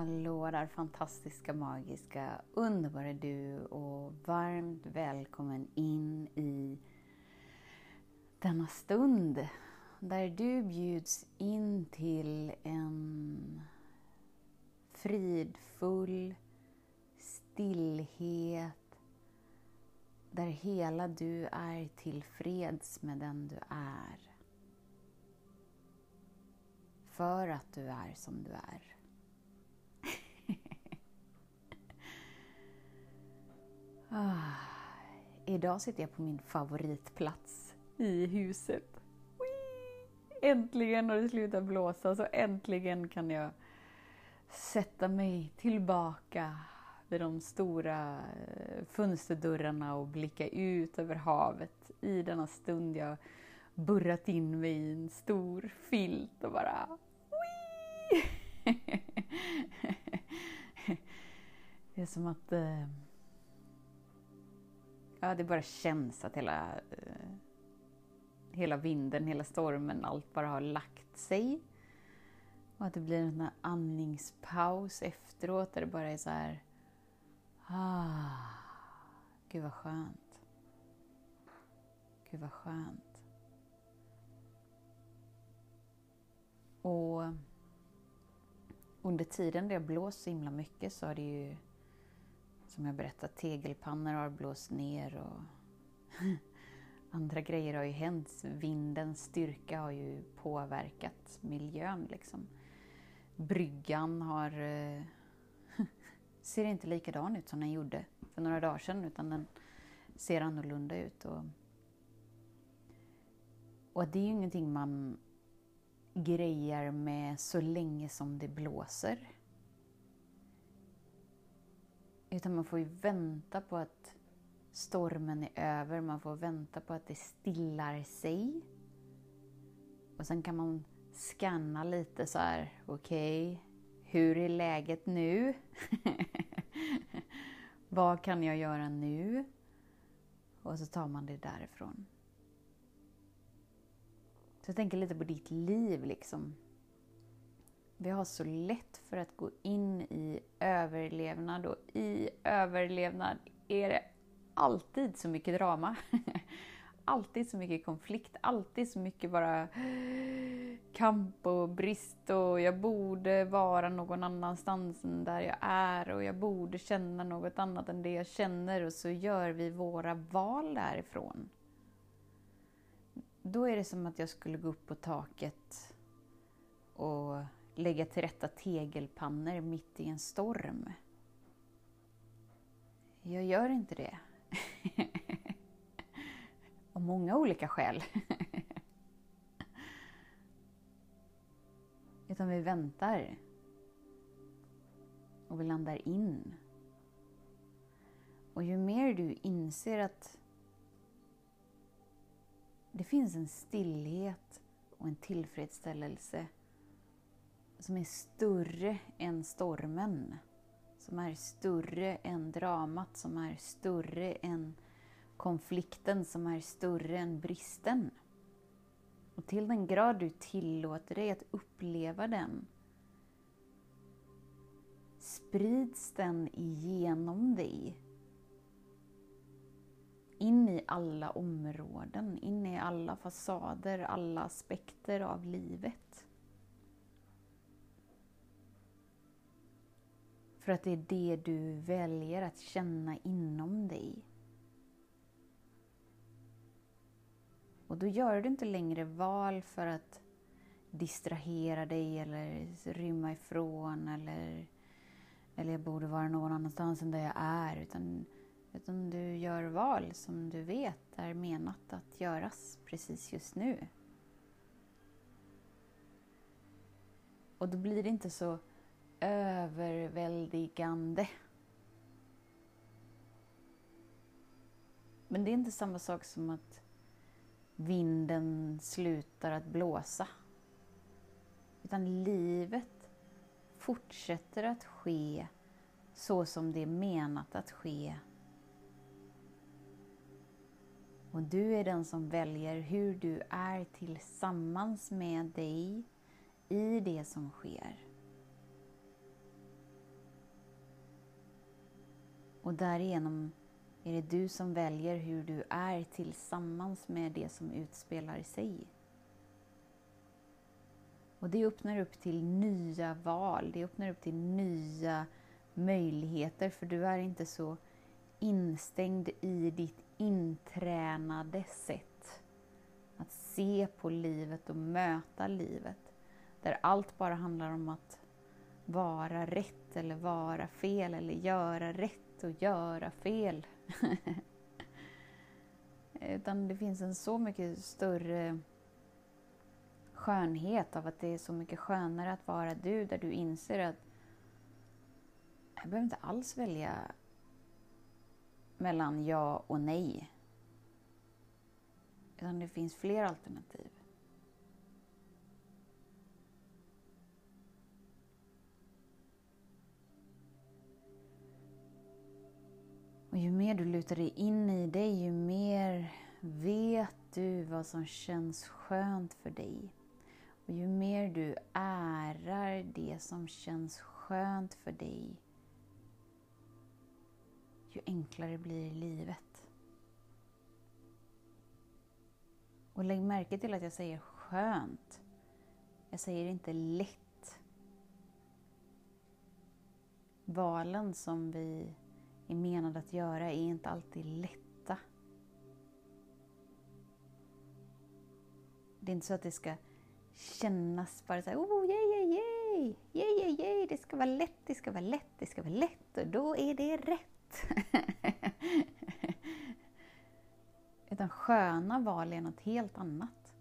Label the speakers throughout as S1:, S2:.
S1: Hallå där fantastiska, magiska, underbara du och varmt välkommen in i denna stund där du bjuds in till en fridfull stillhet där hela du är tillfreds med den du är. För att du är som du är. Ah, idag sitter jag på min favoritplats i huset. Wee! Äntligen har det slutat blåsa så äntligen kan jag sätta mig tillbaka vid de stora eh, fönsterdörrarna och blicka ut över havet i denna stund jag burrat in mig i en stor filt och bara Det är som att eh, Ja, det bara känns att hela, eh, hela vinden, hela stormen, allt bara har lagt sig. Och att det blir en andningspaus efteråt där det bara är så här... Ah, gud vad skönt. Gud vad skönt. Och under tiden det har blåst så himla mycket så har det ju som jag berättat, tegelpannor har blåst ner och andra grejer har ju hänt. Vindens styrka har ju påverkat miljön liksom. Bryggan har eh, ser inte likadan ut som den gjorde för några dagar sedan utan den ser annorlunda ut. Och, och det är ju ingenting man grejer med så länge som det blåser. Utan man får ju vänta på att stormen är över, man får vänta på att det stillar sig. Och sen kan man scanna lite så här, okej, okay, hur är läget nu? Vad kan jag göra nu? Och så tar man det därifrån. Så jag tänker lite på ditt liv liksom. Vi har så lätt för att gå in i överlevnad och i överlevnad är det alltid så mycket drama. alltid så mycket konflikt, alltid så mycket bara kamp och brist och jag borde vara någon annanstans än där jag är och jag borde känna något annat än det jag känner och så gör vi våra val därifrån. Då är det som att jag skulle gå upp på taket och lägga till rätta tegelpannor mitt i en storm. Jag gör inte det. Av många olika skäl. Utan vi väntar. Och vi landar in. Och ju mer du inser att det finns en stillhet och en tillfredsställelse som är större än stormen. Som är större än dramat, som är större än konflikten, som är större än bristen. Och till den grad du tillåter dig att uppleva den sprids den igenom dig. In i alla områden, in i alla fasader, alla aspekter av livet. För att det är det du väljer att känna inom dig. Och då gör du inte längre val för att distrahera dig eller rymma ifrån eller, eller jag borde vara någon annanstans än där jag är. Utan, utan du gör val som du vet är menat att göras precis just nu. Och då blir det inte så överväldigande. Men det är inte samma sak som att vinden slutar att blåsa. Utan livet fortsätter att ske så som det är menat att ske. Och du är den som väljer hur du är tillsammans med dig i det som sker. Och därigenom är det du som väljer hur du är tillsammans med det som utspelar sig. Och det öppnar upp till nya val, det öppnar upp till nya möjligheter för du är inte så instängd i ditt intränade sätt att se på livet och möta livet. Där allt bara handlar om att vara rätt eller vara fel eller göra rätt och göra fel. Utan det finns en så mycket större skönhet av att det är så mycket skönare att vara du, där du inser att jag behöver inte alls välja mellan ja och nej. Utan det finns fler alternativ. Ju mer du lutar dig in i dig, ju mer vet du vad som känns skönt för dig. Och ju mer du ärar det som känns skönt för dig, ju enklare blir livet. Och lägg märke till att jag säger skönt. Jag säger inte lätt. Valen som vi är menade att göra är inte alltid lätta. Det är inte så att det ska kännas bara så här, oh, yay, yay, yay, yay, yay, yay, det ska vara lätt, det ska vara lätt, det ska vara lätt och då är det rätt. Utan sköna val är något helt annat.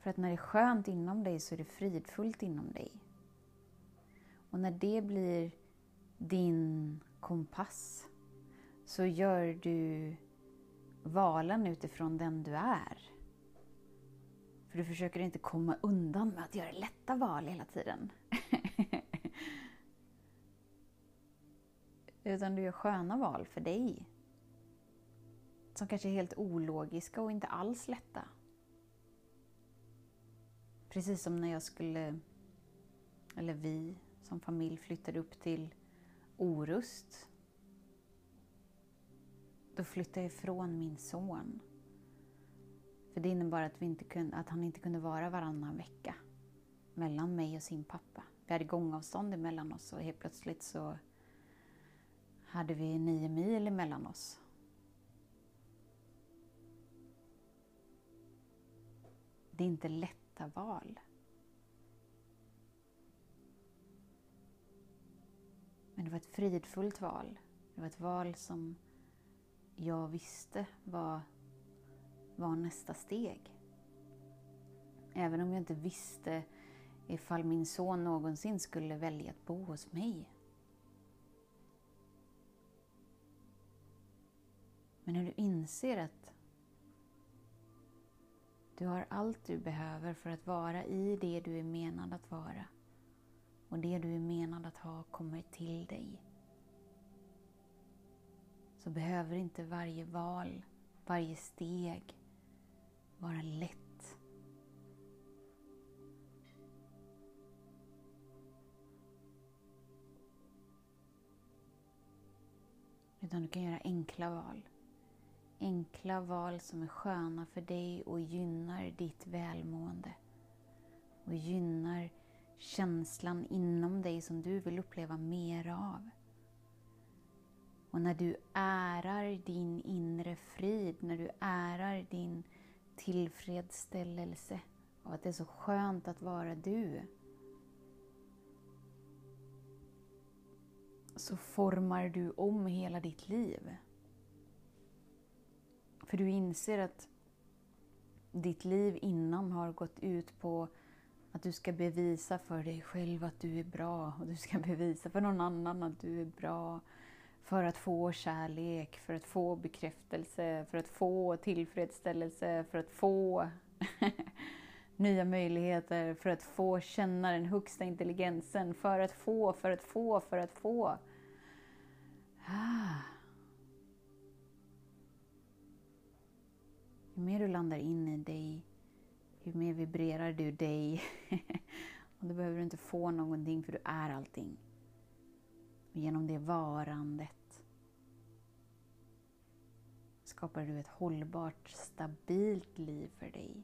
S1: För att när det är skönt inom dig så är det fridfullt inom dig. Och när det blir din kompass så gör du valen utifrån den du är. För du försöker inte komma undan med att göra lätta val hela tiden. Utan du gör sköna val för dig. Som kanske är helt ologiska och inte alls lätta. Precis som när jag skulle, eller vi som familj flyttade upp till Orust. Då flyttade jag ifrån min son. För det innebar att, vi inte kunde, att han inte kunde vara varannan vecka mellan mig och sin pappa. Vi hade gångavstånd emellan oss och helt plötsligt så hade vi nio mil emellan oss. Det är inte lätta val. Men det var ett fridfullt val. Det var ett val som jag visste var, var nästa steg. Även om jag inte visste ifall min son någonsin skulle välja att bo hos mig. Men när du inser att du har allt du behöver för att vara i det du är menad att vara och det du är menad att ha kommer till dig. Så behöver inte varje val, varje steg vara lätt. Utan du kan göra enkla val. Enkla val som är sköna för dig och gynnar ditt välmående. Och gynnar känslan inom dig som du vill uppleva mer av. Och när du ärar din inre frid, när du ärar din tillfredsställelse av att det är så skönt att vara du. Så formar du om hela ditt liv. För du inser att ditt liv innan har gått ut på att du ska bevisa för dig själv att du är bra och du ska bevisa för någon annan att du är bra. För att få kärlek, för att få bekräftelse, för att få tillfredsställelse, för att få nya möjligheter, för att få känna den högsta intelligensen, för att få, för att få, för att få. Ah. Ju mer du landar in i dig, ju mer vibrerar du dig. och då behöver du inte få någonting, för du är allting. Och genom det varandet skapar du ett hållbart, stabilt liv för dig.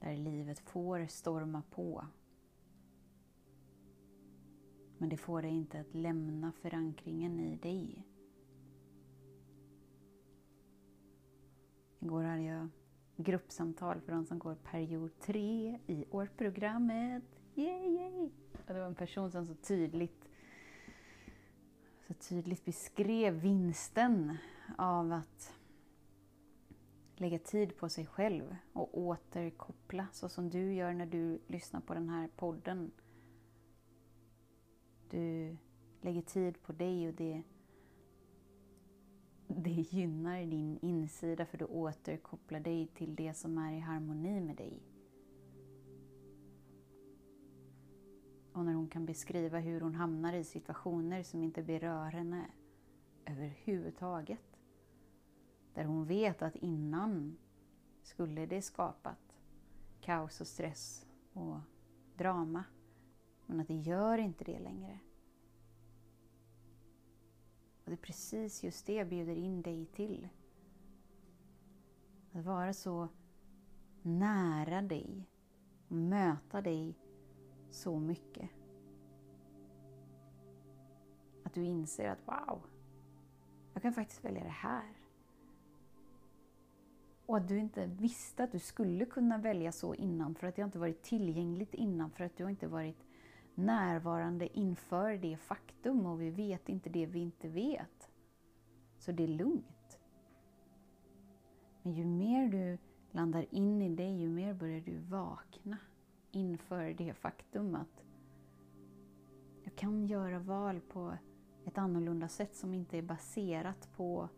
S1: Där livet får storma på. Men det får dig inte att lämna förankringen i dig. Igår hade jag gruppsamtal för de som går period 3 i årprogrammet. Yay, yay. Och det var en person som så tydligt, så tydligt beskrev vinsten av att lägga tid på sig själv och återkoppla så som du gör när du lyssnar på den här podden. Du lägger tid på dig och det, det gynnar din insida för du återkopplar dig till det som är i harmoni med dig. Och när hon kan beskriva hur hon hamnar i situationer som inte berör henne överhuvudtaget. Där hon vet att innan skulle det skapat kaos och stress och drama. Men att det gör inte det längre. Och det är precis just det jag bjuder in dig till. Att vara så nära dig och möta dig så mycket. Att du inser att wow, jag kan faktiskt välja det här. Och att du inte visste att du skulle kunna välja så innan för att det inte varit tillgängligt innan för att du inte varit närvarande inför det faktum och vi vet inte det vi inte vet. Så det är lugnt. Men ju mer du landar in i det, ju mer börjar du vakna inför det faktum att jag kan göra val på ett annorlunda sätt som inte är baserat på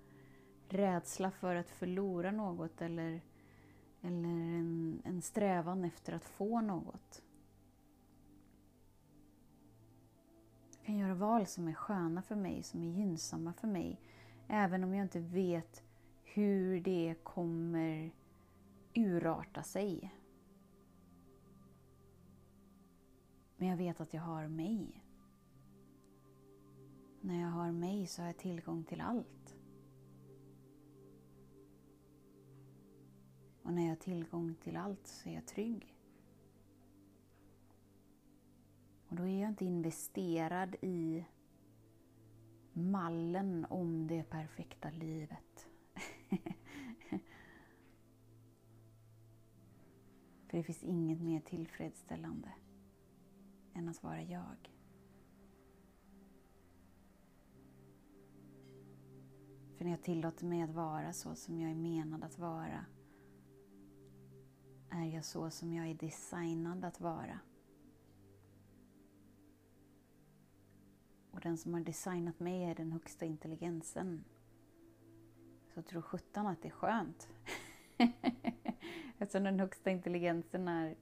S1: rädsla för att förlora något eller, eller en, en strävan efter att få något. Kan göra val som är sköna för mig, som är gynnsamma för mig, även om jag inte vet hur det kommer urarta sig. Men jag vet att jag har mig. När jag har mig så har jag tillgång till allt. Och när jag har tillgång till allt så är jag trygg. Och då är jag inte investerad i mallen om det perfekta livet. För det finns inget mer tillfredsställande än att vara jag. För när jag tillåter mig att vara så som jag är menad att vara är jag så som jag är designad att vara. Och den som har designat mig är den högsta intelligensen. Så tro sjutton att det är skönt. Eftersom alltså, den högsta intelligensen är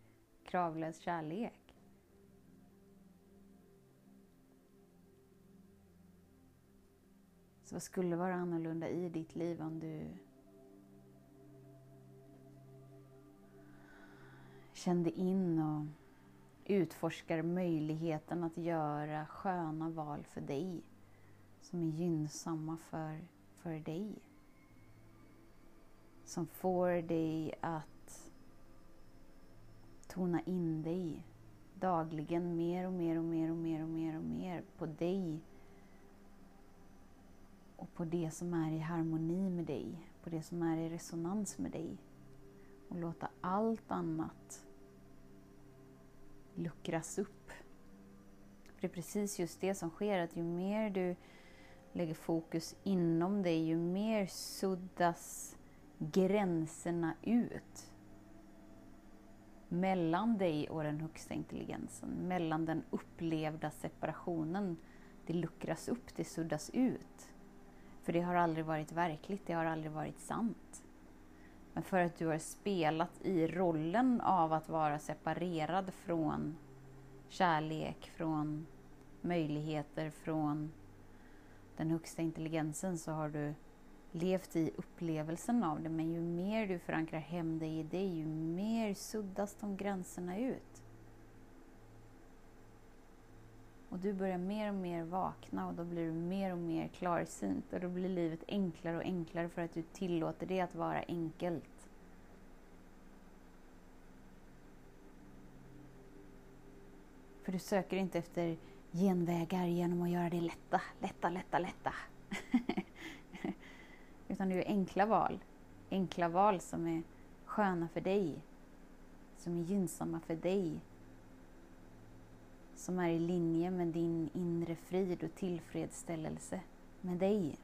S1: kravlös kärlek. Så vad skulle vara annorlunda i ditt liv om du kände in och utforskar möjligheten att göra sköna val för dig som är gynnsamma för, för dig. Som får dig att tona in dig dagligen mer och mer och mer och mer och mer och mer på dig och på det som är i harmoni med dig, på det som är i resonans med dig och låta allt annat luckras upp. För det är precis just det som sker, att ju mer du lägger fokus inom dig, ju mer suddas gränserna ut mellan dig och den högsta intelligensen, mellan den upplevda separationen det luckras upp, det suddas ut. För det har aldrig varit verkligt, det har aldrig varit sant. Men för att du har spelat i rollen av att vara separerad från kärlek, från möjligheter, från den högsta intelligensen så har du levt i upplevelsen av det. Men ju mer du förankrar hem dig i det, ju mer suddas de gränserna ut. Och du börjar mer och mer vakna och då blir du mer och mer klarsynt och då blir livet enklare och enklare för att du tillåter det att vara enkelt. För du söker inte efter genvägar genom att göra det lätta, lätta, lätta, lätta. Utan du gör enkla val. Enkla val som är sköna för dig. Som är gynnsamma för dig. Som är i linje med din inre frid och tillfredsställelse med dig.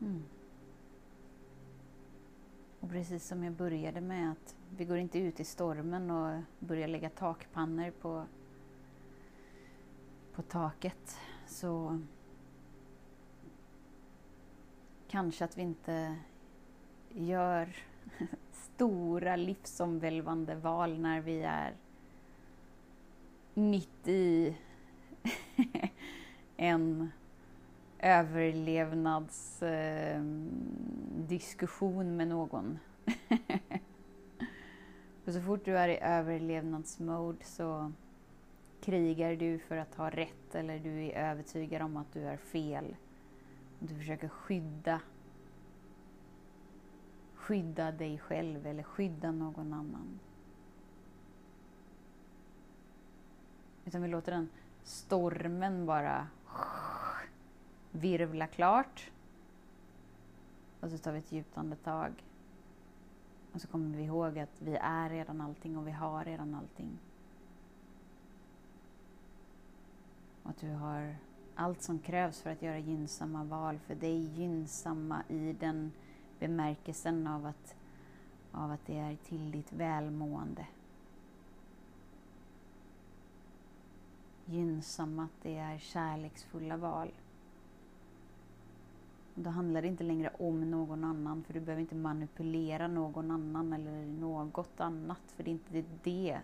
S1: Mm. Och precis som jag började med att vi går inte ut i stormen och börjar lägga takpannor på, på taket så kanske att vi inte gör stora livsomvälvande val när vi är mitt i en överlevnadsdiskussion ehm, med någon. För så fort du är i överlevnadsmode så krigar du för att ha rätt eller du är övertygad om att du är fel. Du försöker skydda skydda dig själv eller skydda någon annan. Utan vi låter den stormen bara virvla klart. Och så tar vi ett djupt andetag. Och så kommer vi ihåg att vi är redan allting och vi har redan allting. Och att du har allt som krävs för att göra gynnsamma val för dig. Gynnsamma i den bemärkelsen av att, av att det är till ditt välmående. Gynnsamma, att det är kärleksfulla val. Då handlar det inte längre om någon annan, för du behöver inte manipulera någon annan eller något annat, för det är inte det.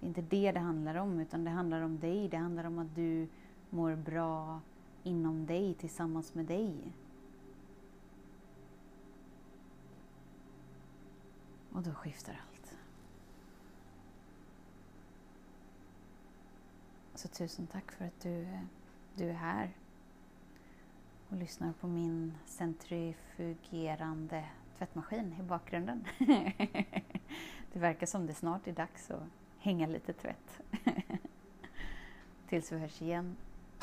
S1: Det är inte det det handlar om, utan det handlar om dig. Det handlar om att du mår bra inom dig, tillsammans med dig. Och då skiftar allt. Så tusen tack för att du, du är här och lyssnar på min centrifugerande tvättmaskin i bakgrunden. det verkar som det snart är dags att hänga lite tvätt. Tills vi hörs igen,